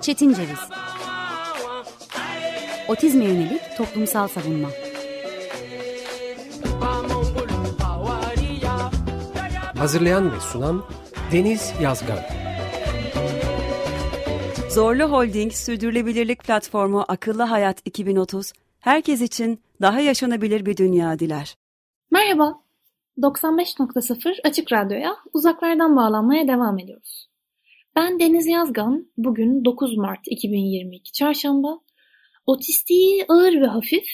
Çetin Ceviz. Otizme yönelik toplumsal savunma. Hazırlayan ve sunan Deniz Yazgan. Zorlu Holding Sürdürülebilirlik Platformu Akıllı Hayat 2030, herkes için daha yaşanabilir bir dünya diler. Merhaba, 95.0 Açık Radyo'ya uzaklardan bağlanmaya devam ediyoruz. Ben Deniz Yazgan, bugün 9 Mart 2022 Çarşamba. Otistiği ağır ve hafif,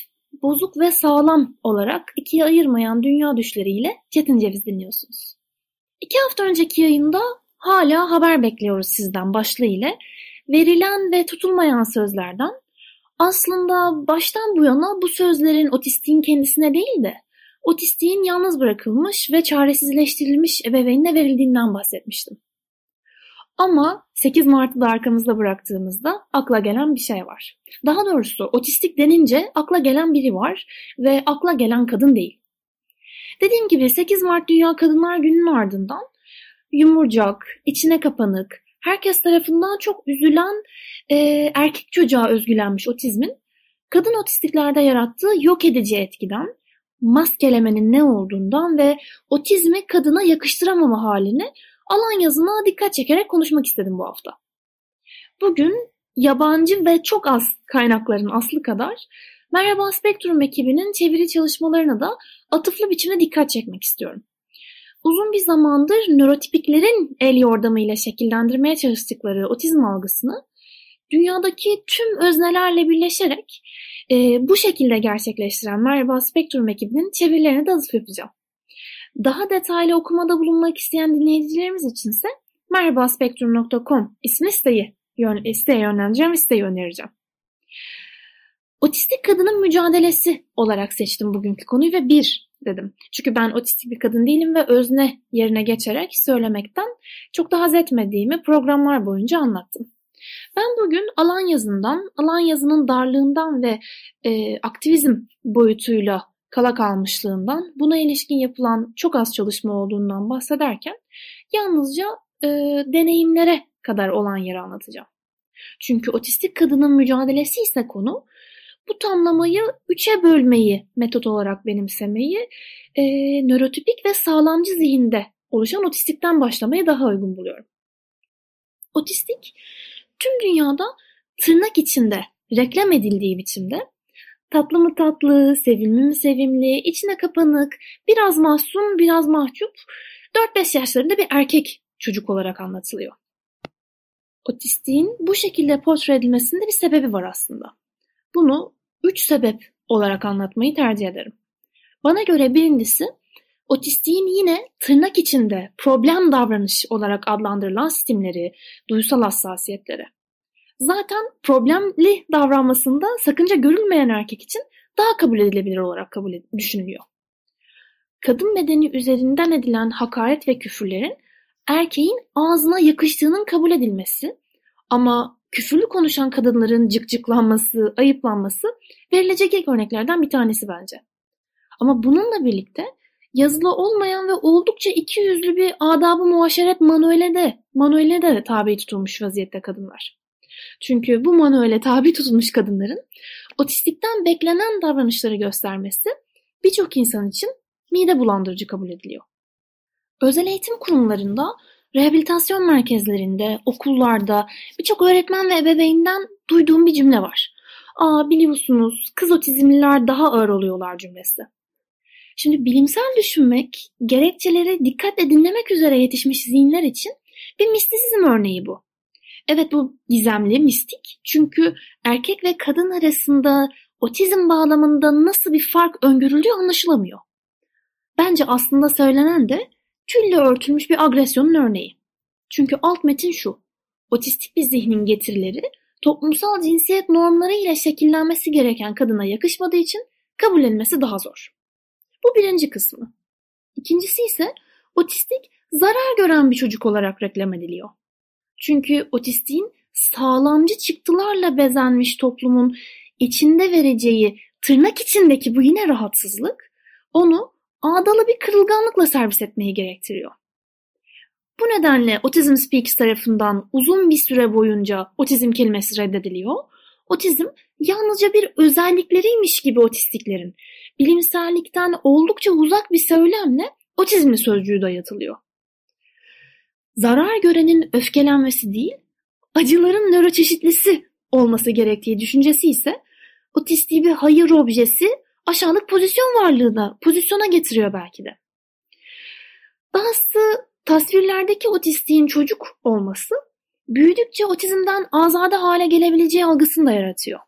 bozuk ve sağlam olarak ikiye ayırmayan dünya düşleriyle Çetin Ceviz dinliyorsunuz. İki hafta önceki yayında hala haber bekliyoruz sizden başlığı ile verilen ve tutulmayan sözlerden aslında baştan bu yana bu sözlerin otistiğin kendisine değil de otistiğin yalnız bırakılmış ve çaresizleştirilmiş ebeveynine verildiğinden bahsetmiştim. Ama 8 Mart'ı da arkamızda bıraktığımızda akla gelen bir şey var. Daha doğrusu otistik denince akla gelen biri var ve akla gelen kadın değil. Dediğim gibi 8 Mart Dünya Kadınlar Günü'nün ardından yumurcak, içine kapanık, herkes tarafından çok üzülen e, erkek çocuğa özgülenmiş otizmin kadın otistiklerde yarattığı yok edici etkiden, maskelemenin ne olduğundan ve otizmi kadına yakıştıramama halini alan yazına dikkat çekerek konuşmak istedim bu hafta. Bugün yabancı ve çok az kaynakların aslı kadar Merhaba Spektrum ekibinin çeviri çalışmalarına da atıflı biçimde dikkat çekmek istiyorum. Uzun bir zamandır nörotipiklerin el yordamıyla şekillendirmeye çalıştıkları otizm algısını dünyadaki tüm öznelerle birleşerek e, bu şekilde gerçekleştiren Merhaba Spektrum ekibinin çevirilerine de atıf yapacağım. Daha detaylı okumada bulunmak isteyen dinleyicilerimiz içinse merhabaspektrum.com ismi siteyi, yön, siteye yönlendireceğim, siteyi önereceğim. Otistik kadının mücadelesi olarak seçtim bugünkü konuyu ve bir dedim. Çünkü ben otistik bir kadın değilim ve özne yerine geçerek söylemekten çok da haz etmediğimi programlar boyunca anlattım. Ben bugün alan yazından, alan yazının darlığından ve e, aktivizm boyutuyla kala kalmışlığından, buna ilişkin yapılan çok az çalışma olduğundan bahsederken yalnızca e, deneyimlere kadar olan yeri anlatacağım. Çünkü otistik kadının mücadelesi ise konu, bu tamlamayı üçe bölmeyi metot olarak benimsemeyi e, nörotipik ve sağlamcı zihinde oluşan otistikten başlamayı daha uygun buluyorum. Otistik tüm dünyada tırnak içinde reklam edildiği biçimde tatlı mı tatlı, sevimli mi sevimli, içine kapanık, biraz mahzun, biraz mahcup, 4-5 yaşlarında bir erkek çocuk olarak anlatılıyor. Otistiğin bu şekilde portre edilmesinde bir sebebi var aslında. Bunu üç sebep olarak anlatmayı tercih ederim. Bana göre birincisi otistiğin yine tırnak içinde problem davranış olarak adlandırılan sistemleri, duysal hassasiyetleri. Zaten problemli davranmasında sakınca görülmeyen erkek için daha kabul edilebilir olarak kabul düşünülüyor. Kadın bedeni üzerinden edilen hakaret ve küfürlerin erkeğin ağzına yakıştığının kabul edilmesi ama küfürlü konuşan kadınların cıkcıklanması, ayıplanması verilecek ilk örneklerden bir tanesi bence. Ama bununla birlikte yazılı olmayan ve oldukça iki yüzlü bir adabı muaşeret manuele de, manuele de tabi tutulmuş vaziyette kadınlar. Çünkü bu manuele tabi tutulmuş kadınların otistikten beklenen davranışları göstermesi birçok insan için mide bulandırıcı kabul ediliyor. Özel eğitim kurumlarında Rehabilitasyon merkezlerinde, okullarda birçok öğretmen ve ebeveynden duyduğum bir cümle var. Aa biliyorsunuz kız otizmliler daha ağır oluyorlar cümlesi. Şimdi bilimsel düşünmek, gerekçeleri dikkatle dinlemek üzere yetişmiş zihinler için bir mistisizm örneği bu. Evet bu gizemli, mistik. Çünkü erkek ve kadın arasında otizm bağlamında nasıl bir fark öngörüldüğü anlaşılamıyor. Bence aslında söylenen de tülle örtülmüş bir agresyonun örneği. Çünkü alt metin şu. Otistik bir zihnin getirileri toplumsal cinsiyet normları ile şekillenmesi gereken kadına yakışmadığı için kabullenmesi daha zor. Bu birinci kısmı. İkincisi ise otistik zarar gören bir çocuk olarak reklam ediliyor. Çünkü otistiğin sağlamcı çıktılarla bezenmiş toplumun içinde vereceği tırnak içindeki bu yine rahatsızlık onu ağdalı bir kırılganlıkla servis etmeyi gerektiriyor. Bu nedenle Autism Speaks tarafından uzun bir süre boyunca otizm kelimesi reddediliyor. Otizm yalnızca bir özellikleriymiş gibi otistiklerin bilimsellikten oldukça uzak bir söylemle otizmli sözcüğü dayatılıyor. Zarar görenin öfkelenmesi değil, acıların nöroçeşitlisi olması gerektiği düşüncesi ise otistiği bir hayır objesi aşağılık pozisyon varlığına, pozisyona getiriyor belki de. Dahası tasvirlerdeki otistiğin çocuk olması büyüdükçe otizmden azade hale gelebileceği algısını da yaratıyor.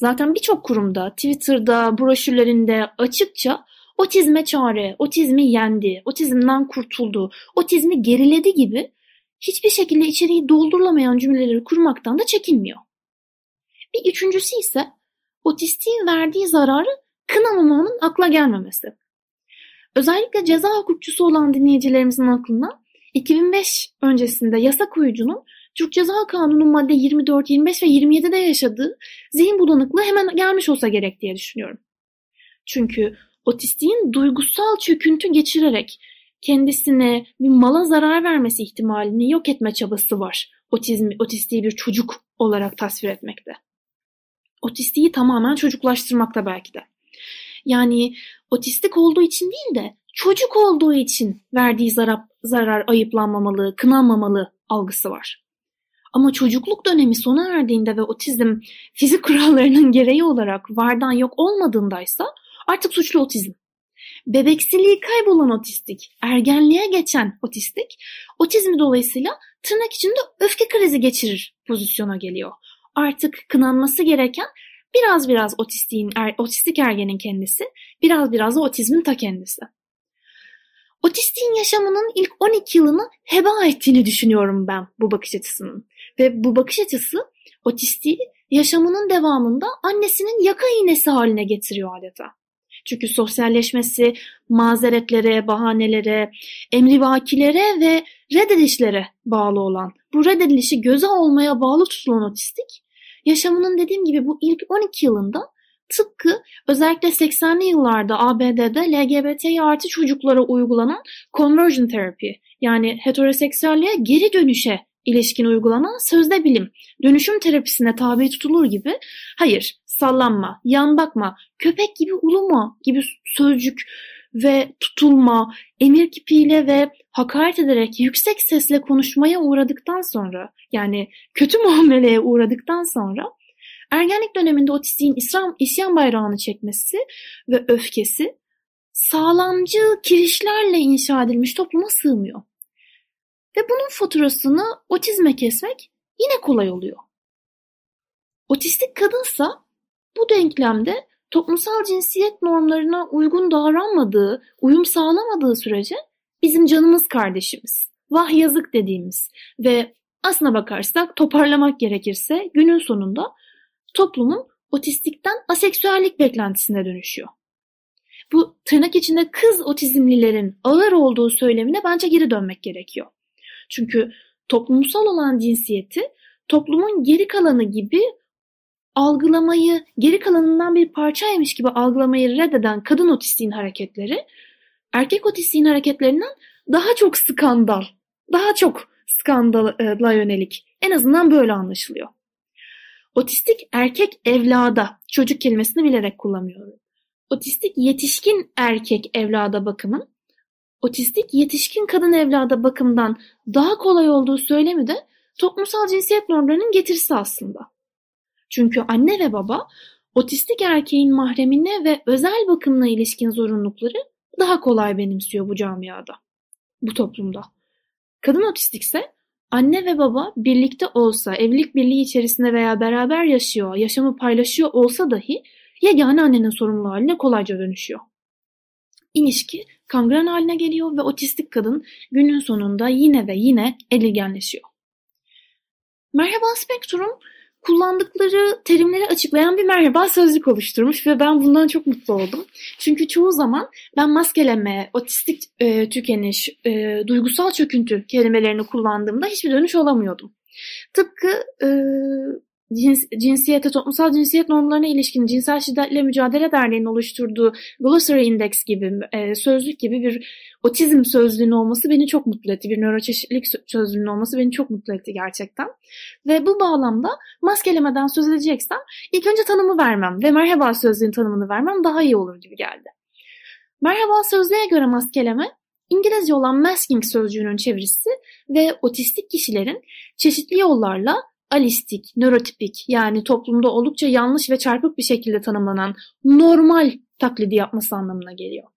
Zaten birçok kurumda, Twitter'da, broşürlerinde açıkça otizme çare, otizmi yendi, otizmden kurtuldu, otizmi geriledi gibi hiçbir şekilde içeriği doldurulamayan cümleleri kurmaktan da çekinmiyor. Bir üçüncüsü ise otistiğin verdiği zararı kınamamanın akla gelmemesi. Özellikle ceza hukukçusu olan dinleyicilerimizin aklına 2005 öncesinde yasa koyucunun Türk Ceza Kanunu madde 24, 25 ve 27'de yaşadığı zihin bulanıklığı hemen gelmiş olsa gerek diye düşünüyorum. Çünkü otistiğin duygusal çöküntü geçirerek kendisine bir mala zarar vermesi ihtimalini yok etme çabası var. Otizmi, otistiği bir çocuk olarak tasvir etmekte. Otistiği tamamen çocuklaştırmakta belki de. Yani otistik olduğu için değil de çocuk olduğu için verdiği zarar, zarar ayıplanmamalı, kınanmamalı algısı var. Ama çocukluk dönemi sona erdiğinde ve otizm fizik kurallarının gereği olarak vardan yok olmadığındaysa artık suçlu otizm. Bebeksiliği kaybolan otistik, ergenliğe geçen otistik, otizmi dolayısıyla tırnak içinde öfke krizi geçirir pozisyona geliyor. Artık kınanması gereken biraz biraz otistiğin, er, otistik ergenin kendisi, biraz biraz da otizmin ta kendisi. Otistiğin yaşamının ilk 12 yılını heba ettiğini düşünüyorum ben bu bakış açısının. Ve bu bakış açısı otistiği yaşamının devamında annesinin yaka iğnesi haline getiriyor adeta. Çünkü sosyalleşmesi mazeretlere, bahanelere, emrivakilere ve reddedişlere bağlı olan, bu reddedilişi göze olmaya bağlı tutulan otistik, yaşamının dediğim gibi bu ilk 12 yılında tıpkı özellikle 80'li yıllarda ABD'de LGBT artı çocuklara uygulanan conversion therapy yani heteroseksüelliğe geri dönüşe ilişkin uygulanan sözde bilim, dönüşüm terapisine tabi tutulur gibi hayır, sallanma, yan bakma, köpek gibi uluma gibi sözcük ve tutulma, emir kipiyle ve hakaret ederek yüksek sesle konuşmaya uğradıktan sonra yani kötü muameleye uğradıktan sonra ergenlik döneminde otistiğin İslam, isyan bayrağını çekmesi ve öfkesi sağlamcı kirişlerle inşa edilmiş topluma sığmıyor. Ve bunun faturasını otizme kesmek yine kolay oluyor. Otistik kadınsa bu denklemde toplumsal cinsiyet normlarına uygun davranmadığı, uyum sağlamadığı sürece bizim canımız kardeşimiz, vah yazık dediğimiz ve aslına bakarsak toparlamak gerekirse günün sonunda toplumun otistikten aseksüellik beklentisine dönüşüyor. Bu tırnak içinde kız otizmlilerin ağır olduğu söylemine bence geri dönmek gerekiyor. Çünkü toplumsal olan cinsiyeti toplumun geri kalanı gibi algılamayı, geri kalanından bir parçaymış gibi algılamayı reddeden kadın otistiğin hareketleri, erkek otistiğin hareketlerinden daha çok skandal, daha çok skandala yönelik. En azından böyle anlaşılıyor. Otistik erkek evlada, çocuk kelimesini bilerek kullanıyorum. Otistik yetişkin erkek evlada bakımın otistik yetişkin kadın evlada bakımdan daha kolay olduğu söylemi de toplumsal cinsiyet normlarının getirisi aslında. Çünkü anne ve baba otistik erkeğin mahremine ve özel bakımına ilişkin zorunlulukları daha kolay benimsiyor bu camiada, bu toplumda. Kadın otistikse anne ve baba birlikte olsa, evlilik birliği içerisinde veya beraber yaşıyor, yaşamı paylaşıyor olsa dahi yegane annenin sorumlu haline kolayca dönüşüyor. İlişki kangren haline geliyor ve otistik kadın günün sonunda yine ve yine edilgenleşiyor. Merhaba Spektrum kullandıkları terimleri açıklayan bir merhaba sözlük oluşturmuş ve ben bundan çok mutlu oldum. Çünkü çoğu zaman ben maskeleme, otistik e, tükeniş, e, duygusal çöküntü kelimelerini kullandığımda hiçbir dönüş olamıyordum. Tıpkı e, cins, cinsiyete, toplumsal cinsiyet normlarına ilişkin Cinsel Şiddetle Mücadele Derneği'nin oluşturduğu Glossary Index gibi, e, sözlük gibi bir otizm sözlüğünün olması beni çok mutlu etti. Bir nöroçeşitlilik sözlüğünün olması beni çok mutlu etti gerçekten. Ve bu bağlamda maskelemeden söz edeceksem ilk önce tanımı vermem ve merhaba sözlüğün tanımını vermem daha iyi olur gibi geldi. Merhaba sözlüğe göre maskeleme İngilizce olan masking sözcüğünün çevirisi ve otistik kişilerin çeşitli yollarla alistik, nörotipik yani toplumda oldukça yanlış ve çarpık bir şekilde tanımlanan normal taklidi yapması anlamına geliyor.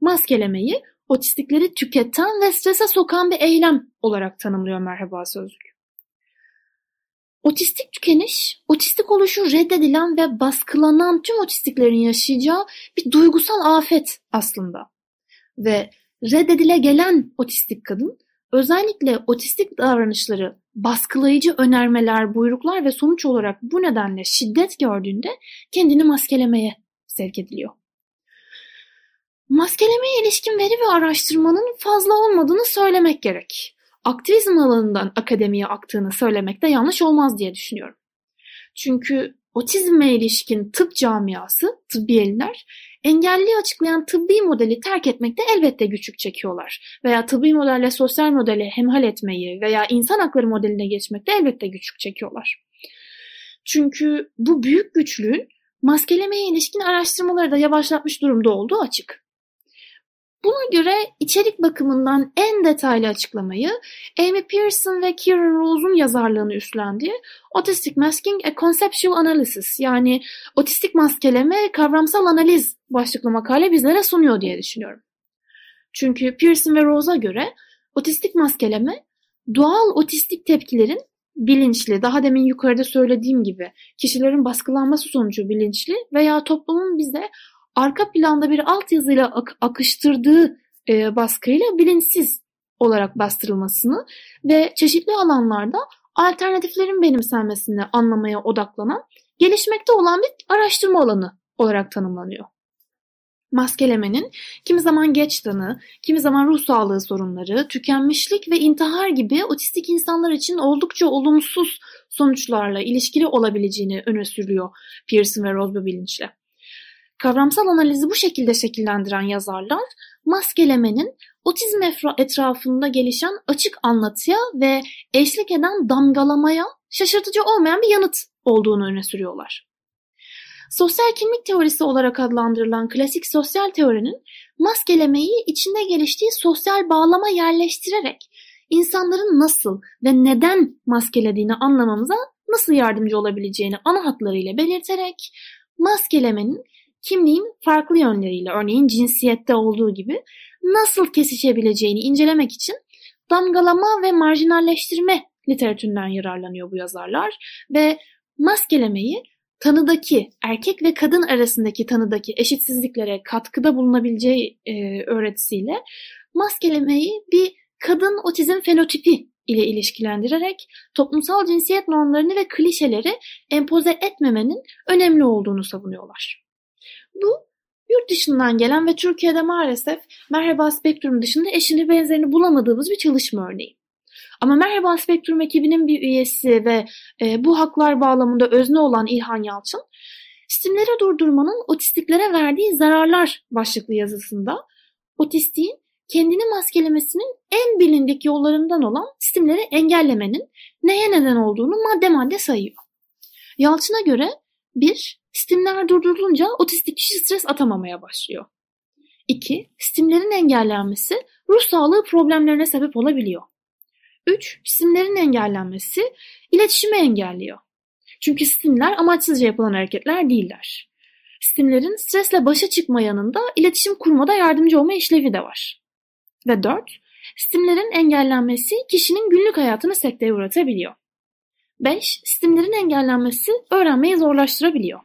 Maskelemeyi otistikleri tüketen ve strese sokan bir eylem olarak tanımlıyor merhaba sözlük. Otistik tükeniş, otistik oluşu reddedilen ve baskılanan tüm otistiklerin yaşayacağı bir duygusal afet aslında. Ve reddedile gelen otistik kadın özellikle otistik davranışları baskılayıcı önermeler, buyruklar ve sonuç olarak bu nedenle şiddet gördüğünde kendini maskelemeye sevk ediliyor. Maskelemeye ilişkin veri ve araştırmanın fazla olmadığını söylemek gerek. Aktivizm alanından akademiye aktığını söylemek de yanlış olmaz diye düşünüyorum. Çünkü otizme ilişkin tıp camiası, tıbbiyeliler engelliyi açıklayan tıbbi modeli terk etmekte elbette güçlük çekiyorlar. Veya tıbbi modelle sosyal modeli hemhal etmeyi veya insan hakları modeline geçmekte elbette güçlük çekiyorlar. Çünkü bu büyük güçlüğün maskelemeye ilişkin araştırmaları da yavaşlatmış durumda olduğu açık. Buna göre içerik bakımından en detaylı açıklamayı Amy Pearson ve Kieran Rose'un yazarlığını üstlendiği Autistic Masking a Conceptual Analysis yani otistik maskeleme kavramsal analiz başlıklı makale bizlere sunuyor diye düşünüyorum. Çünkü Pearson ve Rose'a göre otistik maskeleme doğal otistik tepkilerin bilinçli, daha demin yukarıda söylediğim gibi kişilerin baskılanması sonucu bilinçli veya toplumun bize arka planda bir altyazıyla ak- akıştırdığı e, baskıyla bilinçsiz olarak bastırılmasını ve çeşitli alanlarda alternatiflerin benimsenmesini anlamaya odaklanan gelişmekte olan bir araştırma alanı olarak tanımlanıyor. Maskelemenin kimi zaman geç tanı, kimi zaman ruh sağlığı sorunları, tükenmişlik ve intihar gibi otistik insanlar için oldukça olumsuz sonuçlarla ilişkili olabileceğini öne sürüyor Pearson ve Rose bilinçle. Kavramsal analizi bu şekilde şekillendiren yazarlar, maskelemenin otizm etrafında gelişen açık anlatıya ve eşlik eden damgalamaya şaşırtıcı olmayan bir yanıt olduğunu öne sürüyorlar. Sosyal kimlik teorisi olarak adlandırılan klasik sosyal teorinin maskelemeyi içinde geliştiği sosyal bağlama yerleştirerek insanların nasıl ve neden maskelediğini anlamamıza nasıl yardımcı olabileceğini ana hatlarıyla belirterek maskelemenin kimliğin farklı yönleriyle örneğin cinsiyette olduğu gibi nasıl kesişebileceğini incelemek için damgalama ve marjinalleştirme literatüründen yararlanıyor bu yazarlar ve maskelemeyi tanıdaki erkek ve kadın arasındaki tanıdaki eşitsizliklere katkıda bulunabileceği e, öğretisiyle maskelemeyi bir kadın otizm fenotipi ile ilişkilendirerek toplumsal cinsiyet normlarını ve klişeleri empoze etmemenin önemli olduğunu savunuyorlar. Bu yurt dışından gelen ve Türkiye'de maalesef Merhaba Spektrum dışında eşini benzerini bulamadığımız bir çalışma örneği. Ama Merhaba Spektrum ekibinin bir üyesi ve e, bu haklar bağlamında özne olan İlhan Yalçın, stimleri durdurmanın otistiklere verdiği zararlar başlıklı yazısında otistiğin kendini maskelemesinin en bilindik yollarından olan stimleri engellemenin neye neden olduğunu madde madde sayıyor. Yalçın'a göre bir, stimler durdurulunca otistik kişi stres atamamaya başlıyor. 2. Stimlerin engellenmesi ruh sağlığı problemlerine sebep olabiliyor. 3. Stimlerin engellenmesi iletişimi engelliyor. Çünkü stimler amaçsızca yapılan hareketler değiller. Stimlerin stresle başa çıkma yanında iletişim kurmada yardımcı olma işlevi de var. Ve 4. Stimlerin engellenmesi kişinin günlük hayatını sekteye uğratabiliyor. 5. Stimlerin engellenmesi öğrenmeyi zorlaştırabiliyor.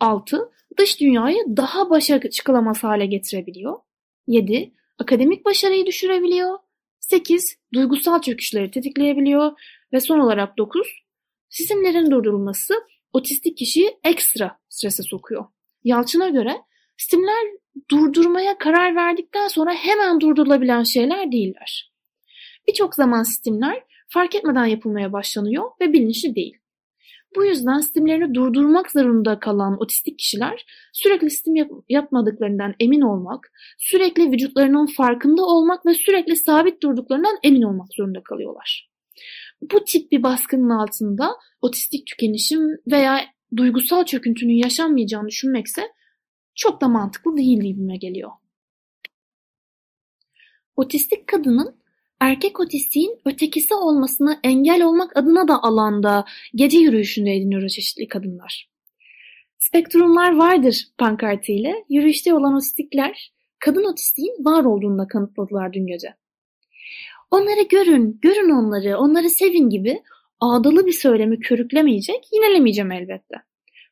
6. Dış dünyayı daha başa çıkılamaz hale getirebiliyor. 7. Akademik başarıyı düşürebiliyor. 8. Duygusal çöküşleri tetikleyebiliyor. Ve son olarak 9. Stimlerin durdurulması otistik kişiyi ekstra strese sokuyor. Yalçın'a göre stimler durdurmaya karar verdikten sonra hemen durdurulabilen şeyler değiller. Birçok zaman stimler fark etmeden yapılmaya başlanıyor ve bilinçli değil. Bu yüzden stimlerini durdurmak zorunda kalan otistik kişiler sürekli stim yap yapmadıklarından emin olmak, sürekli vücutlarının farkında olmak ve sürekli sabit durduklarından emin olmak zorunda kalıyorlar. Bu tip bir baskının altında otistik tükenişim veya duygusal çöküntünün yaşanmayacağını düşünmekse çok da mantıklı değil gibime geliyor. Otistik kadının erkek otistiğin ötekisi olmasına engel olmak adına da alanda gece yürüyüşünde ediniyor çeşitli kadınlar. Spektrumlar vardır pankartıyla yürüyüşte olan otistikler kadın otistiğin var olduğunu da kanıtladılar dün gece. Onları görün, görün onları, onları sevin gibi ağdalı bir söylemi körüklemeyecek, yinelemeyeceğim elbette.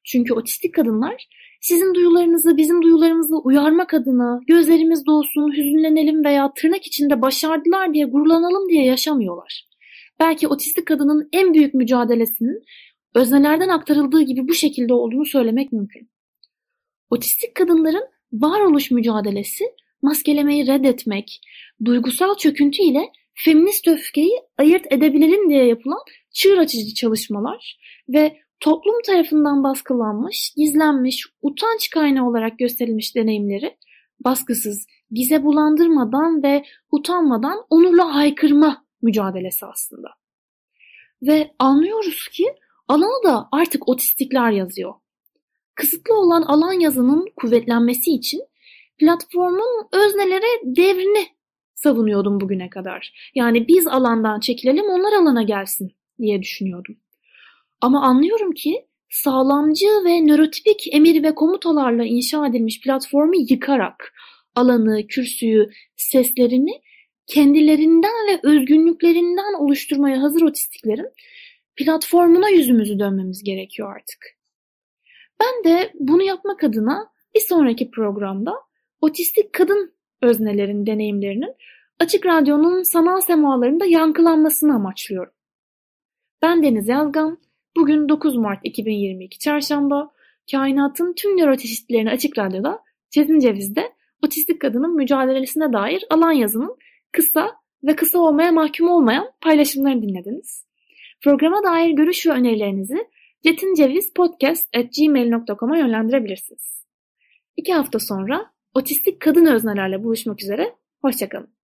Çünkü otistik kadınlar sizin duyularınızı bizim duyularımızla uyarmak adına gözlerimiz dolsun, hüzünlenelim veya tırnak içinde başardılar diye gururlanalım diye yaşamıyorlar. Belki otistik kadının en büyük mücadelesinin öznelerden aktarıldığı gibi bu şekilde olduğunu söylemek mümkün. Otistik kadınların varoluş mücadelesi maskelemeyi reddetmek, duygusal çöküntü ile feminist öfkeyi ayırt edebilelim diye yapılan çığır açıcı çalışmalar ve toplum tarafından baskılanmış, gizlenmiş, utanç kaynağı olarak gösterilmiş deneyimleri baskısız, bize bulandırmadan ve utanmadan onurla haykırma mücadelesi aslında. Ve anlıyoruz ki alanı da artık otistikler yazıyor. Kısıtlı olan alan yazının kuvvetlenmesi için platformun öznelere devrini savunuyordum bugüne kadar. Yani biz alandan çekilelim onlar alana gelsin diye düşünüyordum. Ama anlıyorum ki sağlamcı ve nörotipik emir ve komutalarla inşa edilmiş platformu yıkarak alanı, kürsüyü, seslerini kendilerinden ve özgünlüklerinden oluşturmaya hazır otistiklerin platformuna yüzümüzü dönmemiz gerekiyor artık. Ben de bunu yapmak adına bir sonraki programda otistik kadın öznelerin deneyimlerinin Açık Radyo'nun sanal semalarında yankılanmasını amaçlıyorum. Ben Deniz Yazgan, bugün 9 Mart 2022 Çarşamba, kainatın tüm nöroteşitlerini Açık Radyo'da Çetin Ceviz'de otistik kadının mücadelesine dair alan yazının kısa ve kısa olmaya mahkum olmayan paylaşımlarını dinlediniz. Programa dair görüş ve önerilerinizi cetincevizpodcast.gmail.com'a yönlendirebilirsiniz. İki hafta sonra otistik kadın öznelerle buluşmak üzere, hoşçakalın.